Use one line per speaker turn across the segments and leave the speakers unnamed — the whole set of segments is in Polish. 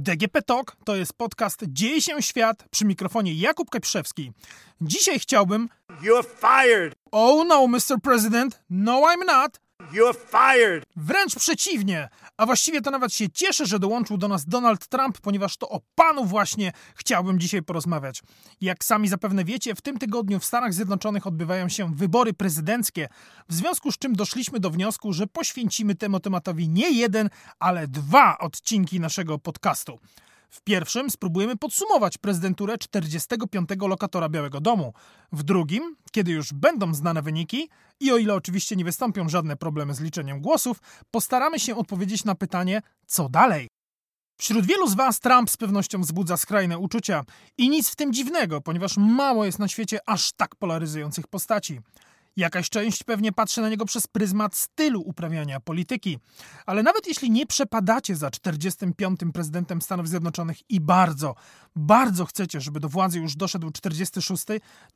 DGP Talk to jest podcast Dzieje się świat przy mikrofonie Jakub Keprzewski. Dzisiaj chciałbym.
You're fired.
Oh no, Mr. President, no I'm not. Wręcz przeciwnie, a właściwie to nawet się cieszę, że dołączył do nas Donald Trump, ponieważ to o panu właśnie chciałbym dzisiaj porozmawiać. Jak sami zapewne wiecie, w tym tygodniu w Stanach Zjednoczonych odbywają się wybory prezydenckie, w związku z czym doszliśmy do wniosku, że poświęcimy temu tematowi nie jeden, ale dwa odcinki naszego podcastu. W pierwszym spróbujemy podsumować prezydenturę 45. lokatora Białego Domu. W drugim, kiedy już będą znane wyniki i o ile oczywiście nie wystąpią żadne problemy z liczeniem głosów, postaramy się odpowiedzieć na pytanie, co dalej. Wśród wielu z Was Trump z pewnością wzbudza skrajne uczucia i nic w tym dziwnego, ponieważ mało jest na świecie aż tak polaryzujących postaci. Jakaś część pewnie patrzy na niego przez pryzmat stylu uprawiania polityki. Ale nawet jeśli nie przepadacie za 45. prezydentem Stanów Zjednoczonych i bardzo, bardzo chcecie, żeby do władzy już doszedł 46,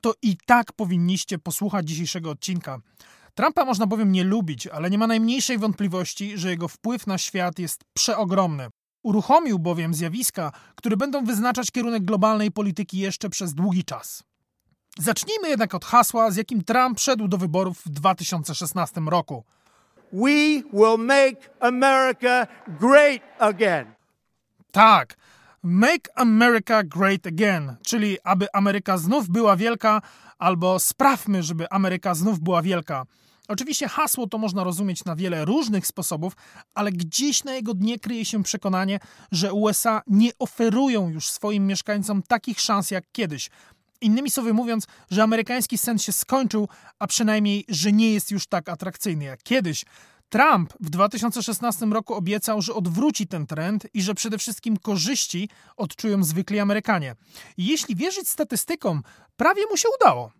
to i tak powinniście posłuchać dzisiejszego odcinka. Trumpa można bowiem nie lubić, ale nie ma najmniejszej wątpliwości, że jego wpływ na świat jest przeogromny. Uruchomił bowiem zjawiska, które będą wyznaczać kierunek globalnej polityki jeszcze przez długi czas. Zacznijmy jednak od hasła, z jakim Trump szedł do wyborów w 2016 roku.
We will make America great again.
Tak, Make America Great Again, czyli aby Ameryka znów była wielka, albo sprawmy, żeby Ameryka znów była wielka. Oczywiście hasło to można rozumieć na wiele różnych sposobów, ale gdzieś na jego dnie kryje się przekonanie, że USA nie oferują już swoim mieszkańcom takich szans jak kiedyś. Innymi słowy mówiąc, że amerykański sen się skończył, a przynajmniej, że nie jest już tak atrakcyjny jak kiedyś. Trump w 2016 roku obiecał, że odwróci ten trend i że przede wszystkim korzyści odczują zwykli Amerykanie. Jeśli wierzyć statystykom, prawie mu się udało.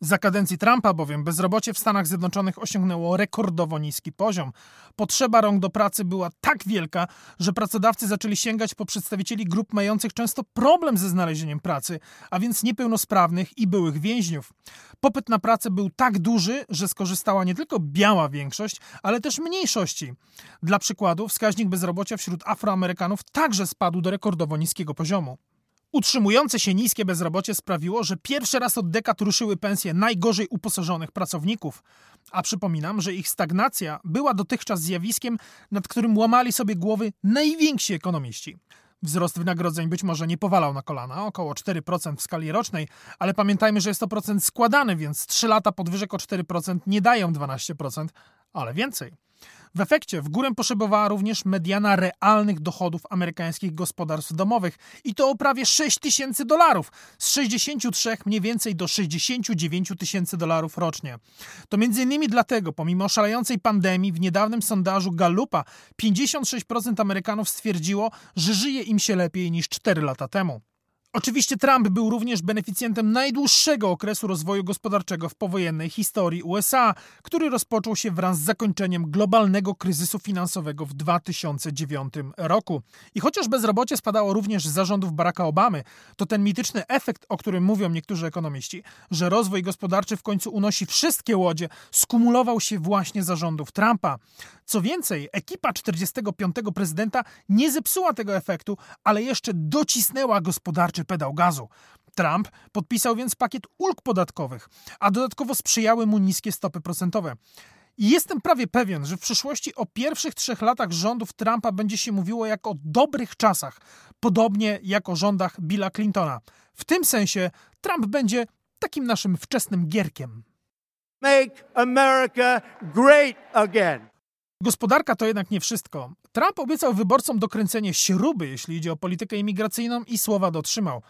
Za kadencji Trumpa bowiem bezrobocie w Stanach Zjednoczonych osiągnęło rekordowo niski poziom. Potrzeba rąk do pracy była tak wielka, że pracodawcy zaczęli sięgać po przedstawicieli grup mających często problem ze znalezieniem pracy, a więc niepełnosprawnych i byłych więźniów. Popyt na pracę był tak duży, że skorzystała nie tylko biała większość, ale też mniejszości. Dla przykładu, wskaźnik bezrobocia wśród Afroamerykanów także spadł do rekordowo niskiego poziomu. Utrzymujące się niskie bezrobocie sprawiło, że pierwszy raz od dekad ruszyły pensje najgorzej uposażonych pracowników. A przypominam, że ich stagnacja była dotychczas zjawiskiem, nad którym łamali sobie głowy najwięksi ekonomiści. Wzrost wynagrodzeń być może nie powalał na kolana, około 4% w skali rocznej, ale pamiętajmy, że jest to procent składany, więc 3 lata podwyżek o 4% nie dają 12%, ale więcej. W efekcie w górę poszybowała również mediana realnych dochodów amerykańskich gospodarstw domowych i to o prawie 6 tysięcy dolarów, z 63 mniej więcej do 69 tysięcy dolarów rocznie. To między innymi dlatego, pomimo szalejącej pandemii, w niedawnym sondażu Gallupa 56% Amerykanów stwierdziło, że żyje im się lepiej niż 4 lata temu. Oczywiście Trump był również beneficjentem najdłuższego okresu rozwoju gospodarczego w powojennej historii USA, który rozpoczął się wraz z zakończeniem globalnego kryzysu finansowego w 2009 roku. I chociaż bezrobocie spadało również z zarządów Baracka Obamy, to ten mityczny efekt, o którym mówią niektórzy ekonomiści, że rozwój gospodarczy w końcu unosi wszystkie łodzie, skumulował się właśnie zarządów Trumpa. Co więcej, ekipa 45. prezydenta nie zepsuła tego efektu, ale jeszcze docisnęła gospodarczy pedał gazu. Trump podpisał więc pakiet ulg podatkowych, a dodatkowo sprzyjały mu niskie stopy procentowe. I jestem prawie pewien, że w przyszłości o pierwszych trzech latach rządów Trumpa będzie się mówiło jak o dobrych czasach, podobnie jak o rządach Billa Clintona. W tym sensie Trump będzie takim naszym wczesnym gierkiem.
Make America great again.
Gospodarka to jednak nie wszystko. Trump obiecał wyborcom dokręcenie śruby, jeśli idzie o politykę imigracyjną i słowa dotrzymał.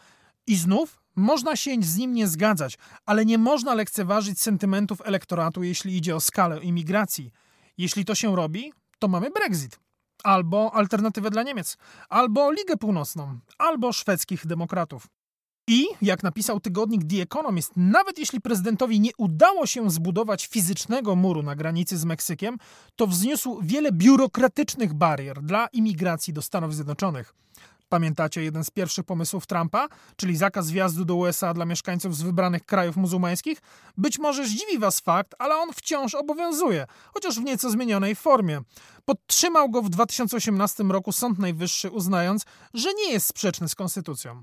I znów można się z nim nie zgadzać, ale nie można lekceważyć sentymentów elektoratu, jeśli idzie o skalę imigracji. Jeśli to się robi, to mamy Brexit. Albo alternatywę dla Niemiec, albo Ligę Północną, albo szwedzkich demokratów. I, jak napisał tygodnik The Economist, nawet jeśli prezydentowi nie udało się zbudować fizycznego muru na granicy z Meksykiem, to wzniósł wiele biurokratycznych barier dla imigracji do Stanów Zjednoczonych. Pamiętacie jeden z pierwszych pomysłów Trumpa, czyli zakaz wjazdu do USA dla mieszkańców z wybranych krajów muzułmańskich? Być może zdziwi Was fakt, ale on wciąż obowiązuje, chociaż w nieco zmienionej formie. Podtrzymał go w 2018 roku Sąd Najwyższy, uznając, że nie jest sprzeczny z konstytucją.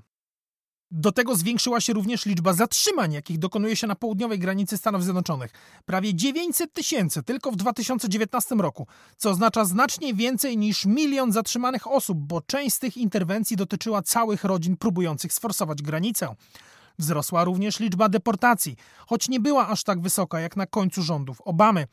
Do tego zwiększyła się również liczba zatrzymań, jakich dokonuje się na południowej granicy Stanów Zjednoczonych. Prawie 900 tysięcy tylko w 2019 roku, co oznacza znacznie więcej niż milion zatrzymanych osób, bo część z tych interwencji dotyczyła całych rodzin próbujących sforsować granicę. Wzrosła również liczba deportacji, choć nie była aż tak wysoka jak na końcu rządów Obamy.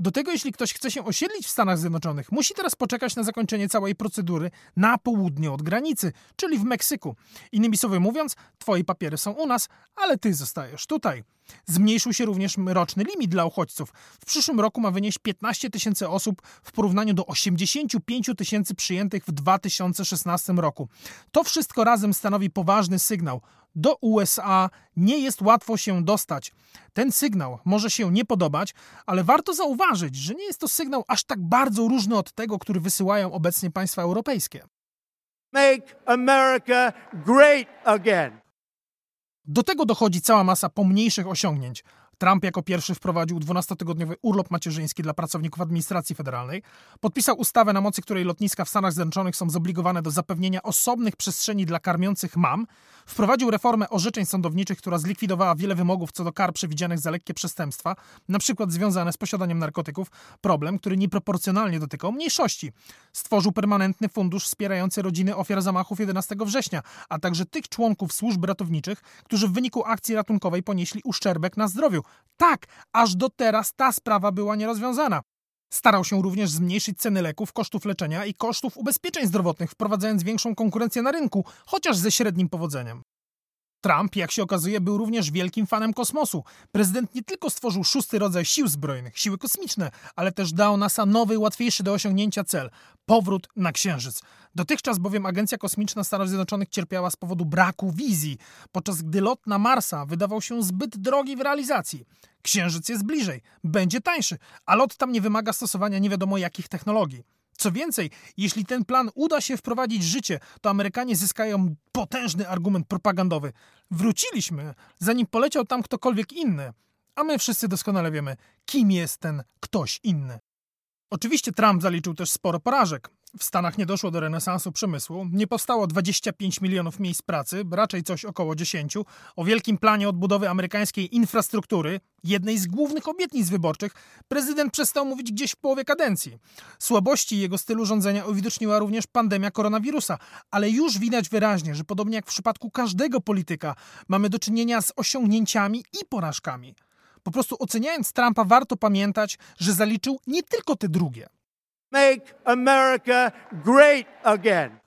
Do tego, jeśli ktoś chce się osiedlić w Stanach Zjednoczonych, musi teraz poczekać na zakończenie całej procedury na południe od granicy, czyli w Meksyku. Innymi słowy mówiąc, twoje papiery są u nas, ale ty zostajesz tutaj. Zmniejszył się również roczny limit dla uchodźców. W przyszłym roku ma wynieść 15 tysięcy osób w porównaniu do 85 tysięcy przyjętych w 2016 roku. To wszystko razem stanowi poważny sygnał. Do USA nie jest łatwo się dostać. Ten sygnał może się nie podobać, ale warto zauważyć, że nie jest to sygnał aż tak bardzo różny od tego, który wysyłają obecnie państwa europejskie.
Make America great again.
Do tego dochodzi cała masa pomniejszych osiągnięć. Trump jako pierwszy wprowadził 12-tygodniowy urlop macierzyński dla pracowników administracji federalnej, podpisał ustawę, na mocy której lotniska w Stanach Zjednoczonych są zobligowane do zapewnienia osobnych przestrzeni dla karmiących mam, wprowadził reformę orzeczeń sądowniczych, która zlikwidowała wiele wymogów co do kar przewidzianych za lekkie przestępstwa, na przykład związane z posiadaniem narkotyków, problem, który nieproporcjonalnie dotykał mniejszości. Stworzył permanentny fundusz wspierający rodziny ofiar zamachów 11 września, a także tych członków służb ratowniczych, którzy w wyniku akcji ratunkowej ponieśli uszczerbek na zdrowiu. Tak, aż do teraz ta sprawa była nierozwiązana. Starał się również zmniejszyć ceny leków, kosztów leczenia i kosztów ubezpieczeń zdrowotnych, wprowadzając większą konkurencję na rynku, chociaż ze średnim powodzeniem. Trump, jak się okazuje, był również wielkim fanem kosmosu. Prezydent nie tylko stworzył szósty rodzaj sił zbrojnych, siły kosmiczne, ale też dał NASA nowy, łatwiejszy do osiągnięcia cel powrót na Księżyc. Dotychczas bowiem Agencja Kosmiczna Stanów Zjednoczonych cierpiała z powodu braku wizji, podczas gdy lot na Marsa wydawał się zbyt drogi w realizacji. Księżyc jest bliżej, będzie tańszy, a lot tam nie wymaga stosowania nie wiadomo jakich technologii. Co więcej, jeśli ten plan uda się wprowadzić w życie, to Amerykanie zyskają potężny argument propagandowy. Wróciliśmy, zanim poleciał tam ktokolwiek inny. A my wszyscy doskonale wiemy, kim jest ten ktoś inny. Oczywiście Trump zaliczył też sporo porażek. W Stanach nie doszło do renesansu przemysłu, nie powstało 25 milionów miejsc pracy, raczej coś około 10. O wielkim planie odbudowy amerykańskiej infrastruktury, jednej z głównych obietnic wyborczych, prezydent przestał mówić gdzieś w połowie kadencji. Słabości jego stylu rządzenia uwidoczniła również pandemia koronawirusa, ale już widać wyraźnie, że podobnie jak w przypadku każdego polityka, mamy do czynienia z osiągnięciami i porażkami. Po prostu oceniając Trumpa, warto pamiętać, że zaliczył nie tylko te drugie.
Make America great again.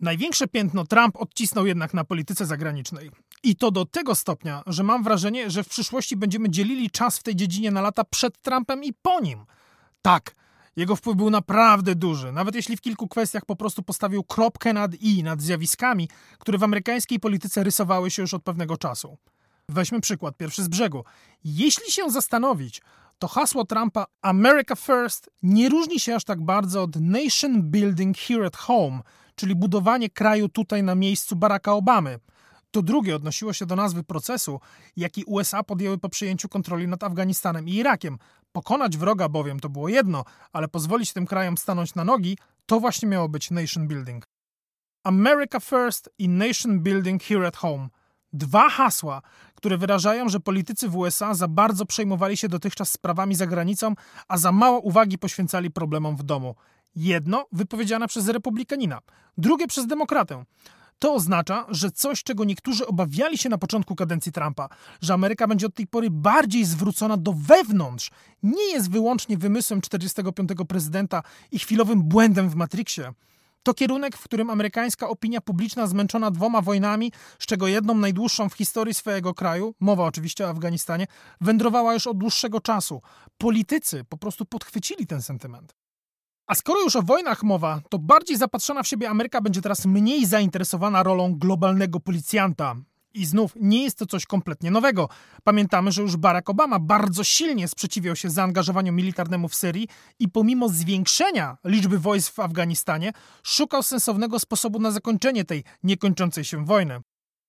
Największe piętno Trump odcisnął jednak na polityce zagranicznej. I to do tego stopnia, że mam wrażenie, że w przyszłości będziemy dzielili czas w tej dziedzinie na lata przed Trumpem i po nim. Tak, jego wpływ był naprawdę duży, nawet jeśli w kilku kwestiach po prostu postawił kropkę nad i nad zjawiskami, które w amerykańskiej polityce rysowały się już od pewnego czasu. Weźmy przykład pierwszy z brzegu. Jeśli się zastanowić, to hasło Trumpa America First nie różni się aż tak bardzo od Nation Building Here at Home, czyli budowanie kraju tutaj na miejscu Baracka Obamy. To drugie odnosiło się do nazwy procesu, jaki USA podjęły po przejęciu kontroli nad Afganistanem i Irakiem. Pokonać wroga bowiem to było jedno, ale pozwolić tym krajom stanąć na nogi, to właśnie miało być nation building. America First i Nation Building Here at Home – Dwa hasła, które wyrażają, że politycy w USA za bardzo przejmowali się dotychczas sprawami za granicą, a za mało uwagi poświęcali problemom w domu. Jedno wypowiedziane przez republikanina, drugie przez demokratę. To oznacza, że coś, czego niektórzy obawiali się na początku kadencji Trumpa, że Ameryka będzie od tej pory bardziej zwrócona do wewnątrz, nie jest wyłącznie wymysłem 45. prezydenta i chwilowym błędem w Matrixie. To kierunek, w którym amerykańska opinia publiczna zmęczona dwoma wojnami, z czego jedną najdłuższą w historii swojego kraju, mowa oczywiście o Afganistanie, wędrowała już od dłuższego czasu. Politycy po prostu podchwycili ten sentyment. A skoro już o wojnach mowa, to bardziej zapatrzona w siebie Ameryka będzie teraz mniej zainteresowana rolą globalnego policjanta. I znów nie jest to coś kompletnie nowego. Pamiętamy, że już Barack Obama bardzo silnie sprzeciwiał się zaangażowaniu militarnemu w Syrii i pomimo zwiększenia liczby wojsk w Afganistanie, szukał sensownego sposobu na zakończenie tej niekończącej się wojny.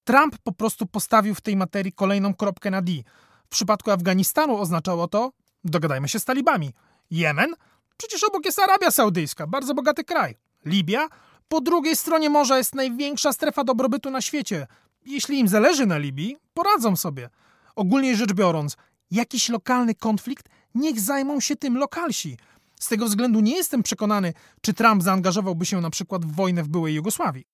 Trump po prostu postawił w tej materii kolejną kropkę na D. W przypadku Afganistanu oznaczało to, dogadajmy się z talibami. Jemen? Przecież obok jest Arabia Saudyjska, bardzo bogaty kraj. Libia? Po drugiej stronie morza jest największa strefa dobrobytu na świecie. Jeśli im zależy na Libii, poradzą sobie. Ogólnie rzecz biorąc, jakiś lokalny konflikt, niech zajmą się tym lokalsi. Z tego względu nie jestem przekonany, czy Trump zaangażowałby się na przykład w wojnę w byłej Jugosławii.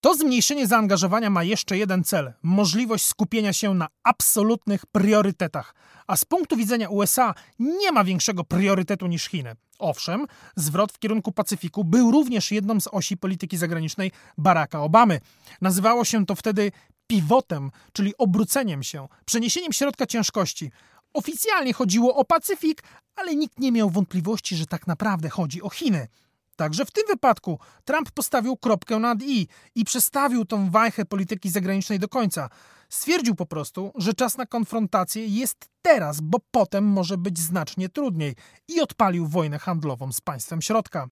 To zmniejszenie zaangażowania ma jeszcze jeden cel możliwość skupienia się na absolutnych priorytetach. A z punktu widzenia USA nie ma większego priorytetu niż Chiny. Owszem, zwrot w kierunku Pacyfiku był również jedną z osi polityki zagranicznej Baracka Obamy. Nazywało się to wtedy pivotem, czyli obróceniem się, przeniesieniem środka ciężkości. Oficjalnie chodziło o Pacyfik, ale nikt nie miał wątpliwości, że tak naprawdę chodzi o Chiny. Także w tym wypadku Trump postawił kropkę nad i i przestawił tą wajchę polityki zagranicznej do końca. Stwierdził po prostu, że czas na konfrontację jest teraz, bo potem może być znacznie trudniej i odpalił wojnę handlową z państwem środka.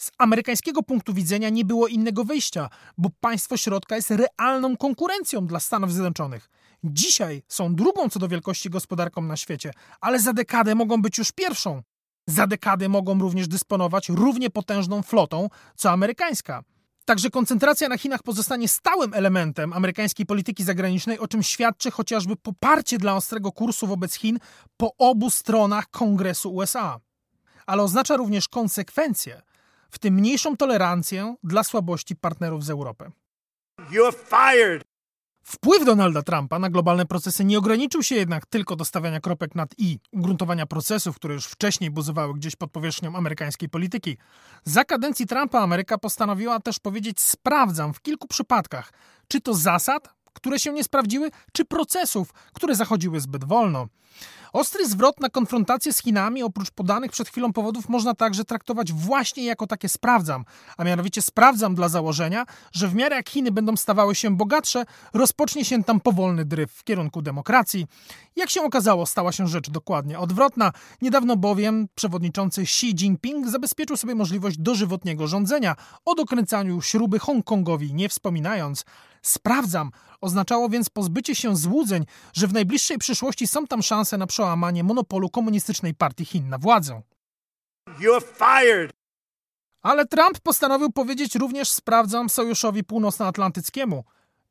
Z amerykańskiego punktu widzenia nie było innego wyjścia, bo państwo środka jest realną konkurencją dla Stanów Zjednoczonych. Dzisiaj są drugą co do wielkości gospodarką na świecie, ale za dekadę mogą być już pierwszą. Za dekadę mogą również dysponować równie potężną flotą co amerykańska. Także koncentracja na Chinach pozostanie stałym elementem amerykańskiej polityki zagranicznej, o czym świadczy chociażby poparcie dla ostrego kursu wobec Chin po obu stronach Kongresu USA. Ale oznacza również konsekwencje, w tym mniejszą tolerancję dla słabości partnerów z Europy.
You're fired.
Wpływ Donalda Trumpa na globalne procesy nie ograniczył się jednak tylko do stawiania kropek nad i, ugruntowania procesów, które już wcześniej buzowały gdzieś pod powierzchnią amerykańskiej polityki. Za kadencji Trumpa Ameryka postanowiła też powiedzieć: Sprawdzam w kilku przypadkach, czy to zasad, które się nie sprawdziły, czy procesów, które zachodziły zbyt wolno. Ostry zwrot na konfrontację z Chinami, oprócz podanych przed chwilą powodów, można także traktować właśnie jako takie sprawdzam, a mianowicie sprawdzam dla założenia, że w miarę jak Chiny będą stawały się bogatsze, rozpocznie się tam powolny dryf w kierunku demokracji. Jak się okazało, stała się rzecz dokładnie odwrotna. Niedawno bowiem przewodniczący Xi Jinping zabezpieczył sobie możliwość dożywotniego rządzenia, o dokręcaniu śruby Hongkongowi nie wspominając. Sprawdzam oznaczało więc pozbycie się złudzeń, że w najbliższej przyszłości są tam szanse na przełamanie monopolu komunistycznej partii Chin na władzę. Ale Trump postanowił powiedzieć również sprawdzam Sojuszowi Północnoatlantyckiemu.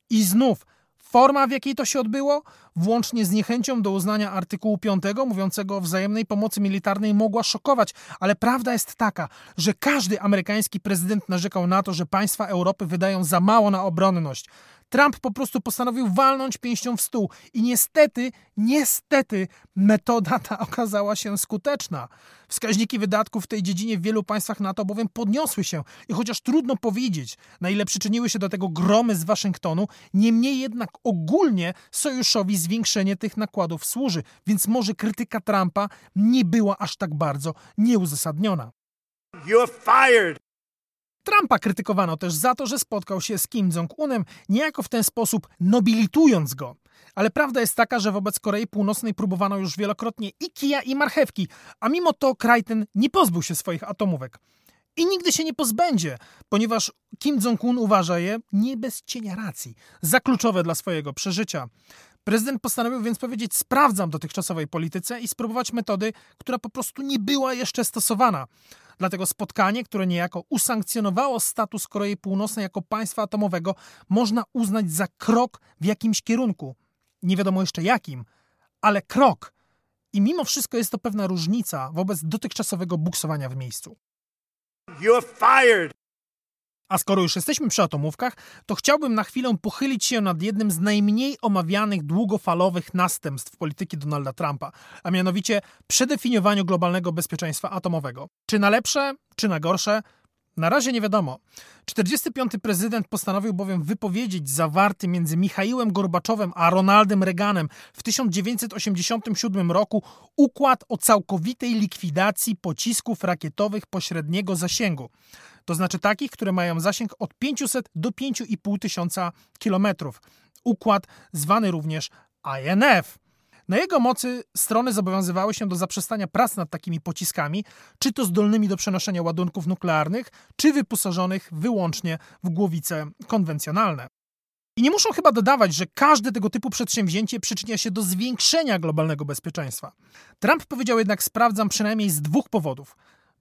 I znów Forma, w jakiej to się odbyło, włącznie z niechęcią do uznania artykułu 5 mówiącego o wzajemnej pomocy militarnej, mogła szokować, ale prawda jest taka, że każdy amerykański prezydent narzekał na to, że państwa Europy wydają za mało na obronność. Trump po prostu postanowił walnąć pięścią w stół i niestety, niestety metoda ta okazała się skuteczna. Wskaźniki wydatków w tej dziedzinie w wielu państwach NATO bowiem podniosły się i chociaż trudno powiedzieć, na ile przyczyniły się do tego gromy z Waszyngtonu, niemniej jednak ogólnie sojuszowi zwiększenie tych nakładów służy, więc może krytyka Trumpa nie była aż tak bardzo nieuzasadniona.
You're fired.
Trumpa krytykowano też za to, że spotkał się z Kim Jong-unem, niejako w ten sposób nobilitując go. Ale prawda jest taka, że wobec Korei Północnej próbowano już wielokrotnie i kija, i marchewki, a mimo to kraj ten nie pozbył się swoich atomówek. I nigdy się nie pozbędzie, ponieważ Kim Jong-un uważa je, nie bez cienia racji, za kluczowe dla swojego przeżycia. Prezydent postanowił więc powiedzieć: Sprawdzam dotychczasowej polityce i spróbować metody, która po prostu nie była jeszcze stosowana. Dlatego spotkanie, które niejako usankcjonowało status Korei Północnej jako państwa atomowego, można uznać za krok w jakimś kierunku. Nie wiadomo jeszcze jakim, ale krok. I mimo wszystko jest to pewna różnica wobec dotychczasowego buksowania w miejscu.
You're fired.
A skoro już jesteśmy przy atomówkach, to chciałbym na chwilę pochylić się nad jednym z najmniej omawianych długofalowych następstw polityki Donalda Trumpa, a mianowicie przedefiniowaniu globalnego bezpieczeństwa atomowego. Czy na lepsze, czy na gorsze? Na razie nie wiadomo. 45. prezydent postanowił bowiem wypowiedzieć zawarty między Michaiłem Gorbaczowem a Ronaldem Reaganem w 1987 roku układ o całkowitej likwidacji pocisków rakietowych pośredniego zasięgu to znaczy takich, które mają zasięg od 500 do 5,5 tysiąca kilometrów. układ zwany również INF. Na jego mocy strony zobowiązywały się do zaprzestania prac nad takimi pociskami, czy to zdolnymi do przenoszenia ładunków nuklearnych, czy wyposażonych wyłącznie w głowice konwencjonalne. I nie muszą chyba dodawać, że każde tego typu przedsięwzięcie przyczynia się do zwiększenia globalnego bezpieczeństwa. Trump powiedział jednak: Sprawdzam przynajmniej z dwóch powodów.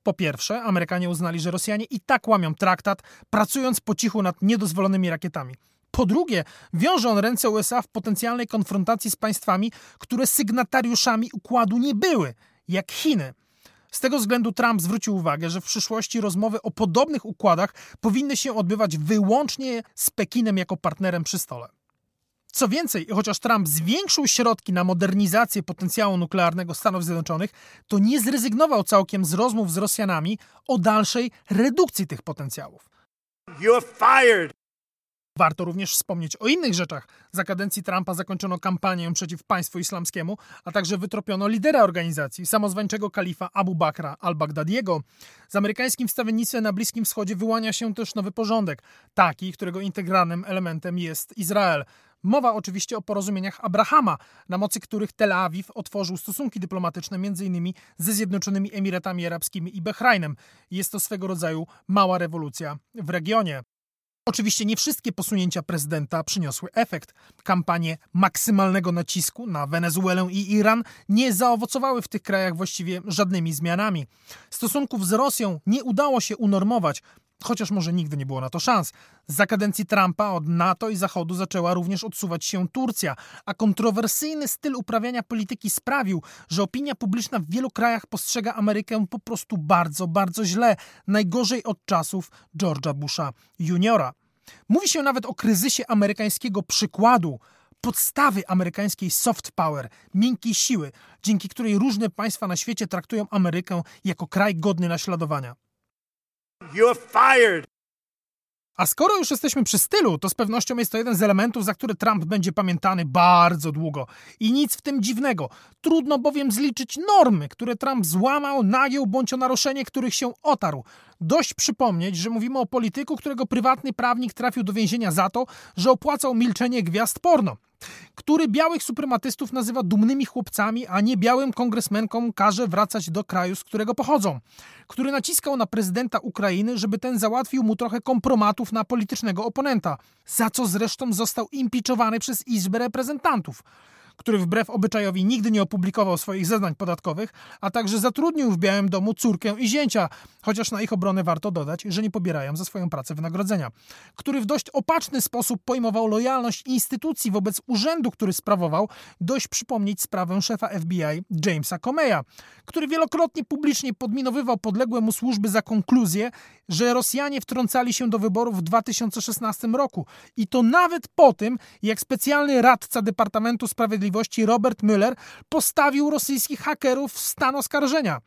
Po pierwsze, Amerykanie uznali, że Rosjanie i tak łamią traktat, pracując po cichu nad niedozwolonymi rakietami. Po drugie, wiąże on ręce USA w potencjalnej konfrontacji z państwami, które sygnatariuszami układu nie były, jak Chiny. Z tego względu Trump zwrócił uwagę, że w przyszłości rozmowy o podobnych układach powinny się odbywać wyłącznie z Pekinem jako partnerem przy stole. Co więcej, chociaż Trump zwiększył środki na modernizację potencjału nuklearnego Stanów Zjednoczonych, to nie zrezygnował całkiem z rozmów z Rosjanami o dalszej redukcji tych potencjałów. Warto również wspomnieć o innych rzeczach. Za kadencji Trumpa zakończono kampanię przeciw państwu islamskiemu, a także wytropiono lidera organizacji, samozwańczego kalifa Abu Bakra al-Baghdadiego. Z amerykańskim wstawiennictwem na Bliskim Wschodzie wyłania się też nowy porządek, taki, którego integralnym elementem jest Izrael. Mowa oczywiście o porozumieniach Abrahama, na mocy których Tel Awiw otworzył stosunki dyplomatyczne m.in. ze Zjednoczonymi Emiratami Arabskimi i Bahrajnem. Jest to swego rodzaju mała rewolucja w regionie. Oczywiście nie wszystkie posunięcia prezydenta przyniosły efekt. Kampanie maksymalnego nacisku na Wenezuelę i Iran nie zaowocowały w tych krajach właściwie żadnymi zmianami. Stosunków z Rosją nie udało się unormować, chociaż może nigdy nie było na to szans. Za kadencji Trumpa od NATO i Zachodu zaczęła również odsuwać się Turcja, a kontrowersyjny styl uprawiania polityki sprawił, że opinia publiczna w wielu krajach postrzega Amerykę po prostu bardzo, bardzo źle, najgorzej od czasów George'a Busha juniora. Mówi się nawet o kryzysie amerykańskiego przykładu, podstawy amerykańskiej soft power, miękkiej siły, dzięki której różne państwa na świecie traktują Amerykę jako kraj godny naśladowania.
You're fired.
A skoro już jesteśmy przy stylu, to z pewnością jest to jeden z elementów, za który Trump będzie pamiętany bardzo długo. I nic w tym dziwnego. Trudno bowiem zliczyć normy, które Trump złamał, nagiął bądź o naruszenie których się otarł. Dość przypomnieć, że mówimy o polityku, którego prywatny prawnik trafił do więzienia za to, że opłacał milczenie gwiazd porno który białych suprematystów nazywa dumnymi chłopcami, a nie białym kongresmenkom każe wracać do kraju, z którego pochodzą, który naciskał na prezydenta Ukrainy, żeby ten załatwił mu trochę kompromatów na politycznego oponenta, za co zresztą został impiczowany przez Izbę Reprezentantów który wbrew obyczajowi nigdy nie opublikował swoich zeznań podatkowych, a także zatrudnił w Białym Domu córkę i zięcia, chociaż na ich obronę warto dodać, że nie pobierają za swoją pracę wynagrodzenia, który w dość opaczny sposób pojmował lojalność instytucji wobec urzędu, który sprawował, dość przypomnieć sprawę szefa FBI Jamesa Comeya, który wielokrotnie publicznie podminowywał podległe mu służby za konkluzję, że Rosjanie wtrącali się do wyborów w 2016 roku i to nawet po tym, jak specjalny radca Departamentu Sprawiedliwości Sprawiedliwości Robert Mueller postawił rosyjskich hakerów w stan oskarżenia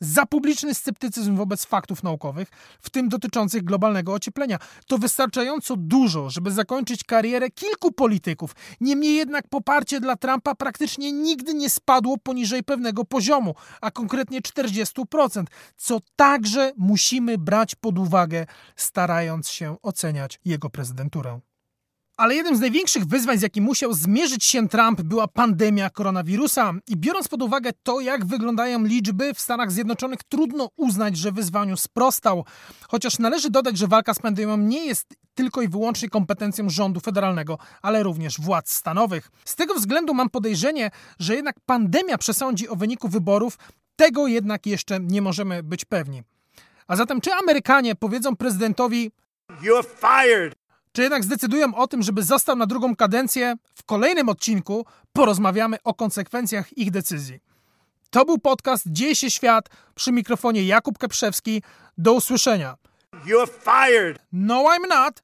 za publiczny sceptycyzm wobec faktów naukowych, w tym dotyczących globalnego ocieplenia. To wystarczająco dużo, żeby zakończyć karierę kilku polityków. Niemniej jednak poparcie dla Trumpa praktycznie nigdy nie spadło poniżej pewnego poziomu, a konkretnie 40%, co także musimy brać pod uwagę, starając się oceniać jego prezydenturę. Ale jednym z największych wyzwań, z jakim musiał zmierzyć się Trump, była pandemia koronawirusa. I biorąc pod uwagę to, jak wyglądają liczby w Stanach Zjednoczonych, trudno uznać, że wyzwaniu sprostał. Chociaż należy dodać, że walka z pandemią nie jest tylko i wyłącznie kompetencją rządu federalnego, ale również władz stanowych. Z tego względu mam podejrzenie, że jednak pandemia przesądzi o wyniku wyborów. Tego jednak jeszcze nie możemy być pewni. A zatem, czy Amerykanie powiedzą prezydentowi:
You're fired
czy jednak zdecydują o tym, żeby został na drugą kadencję, w kolejnym odcinku porozmawiamy o konsekwencjach ich decyzji. To był podcast Dzieje się świat przy mikrofonie Jakub Keprzewski. Do usłyszenia.
You're fired.
No, I'm not.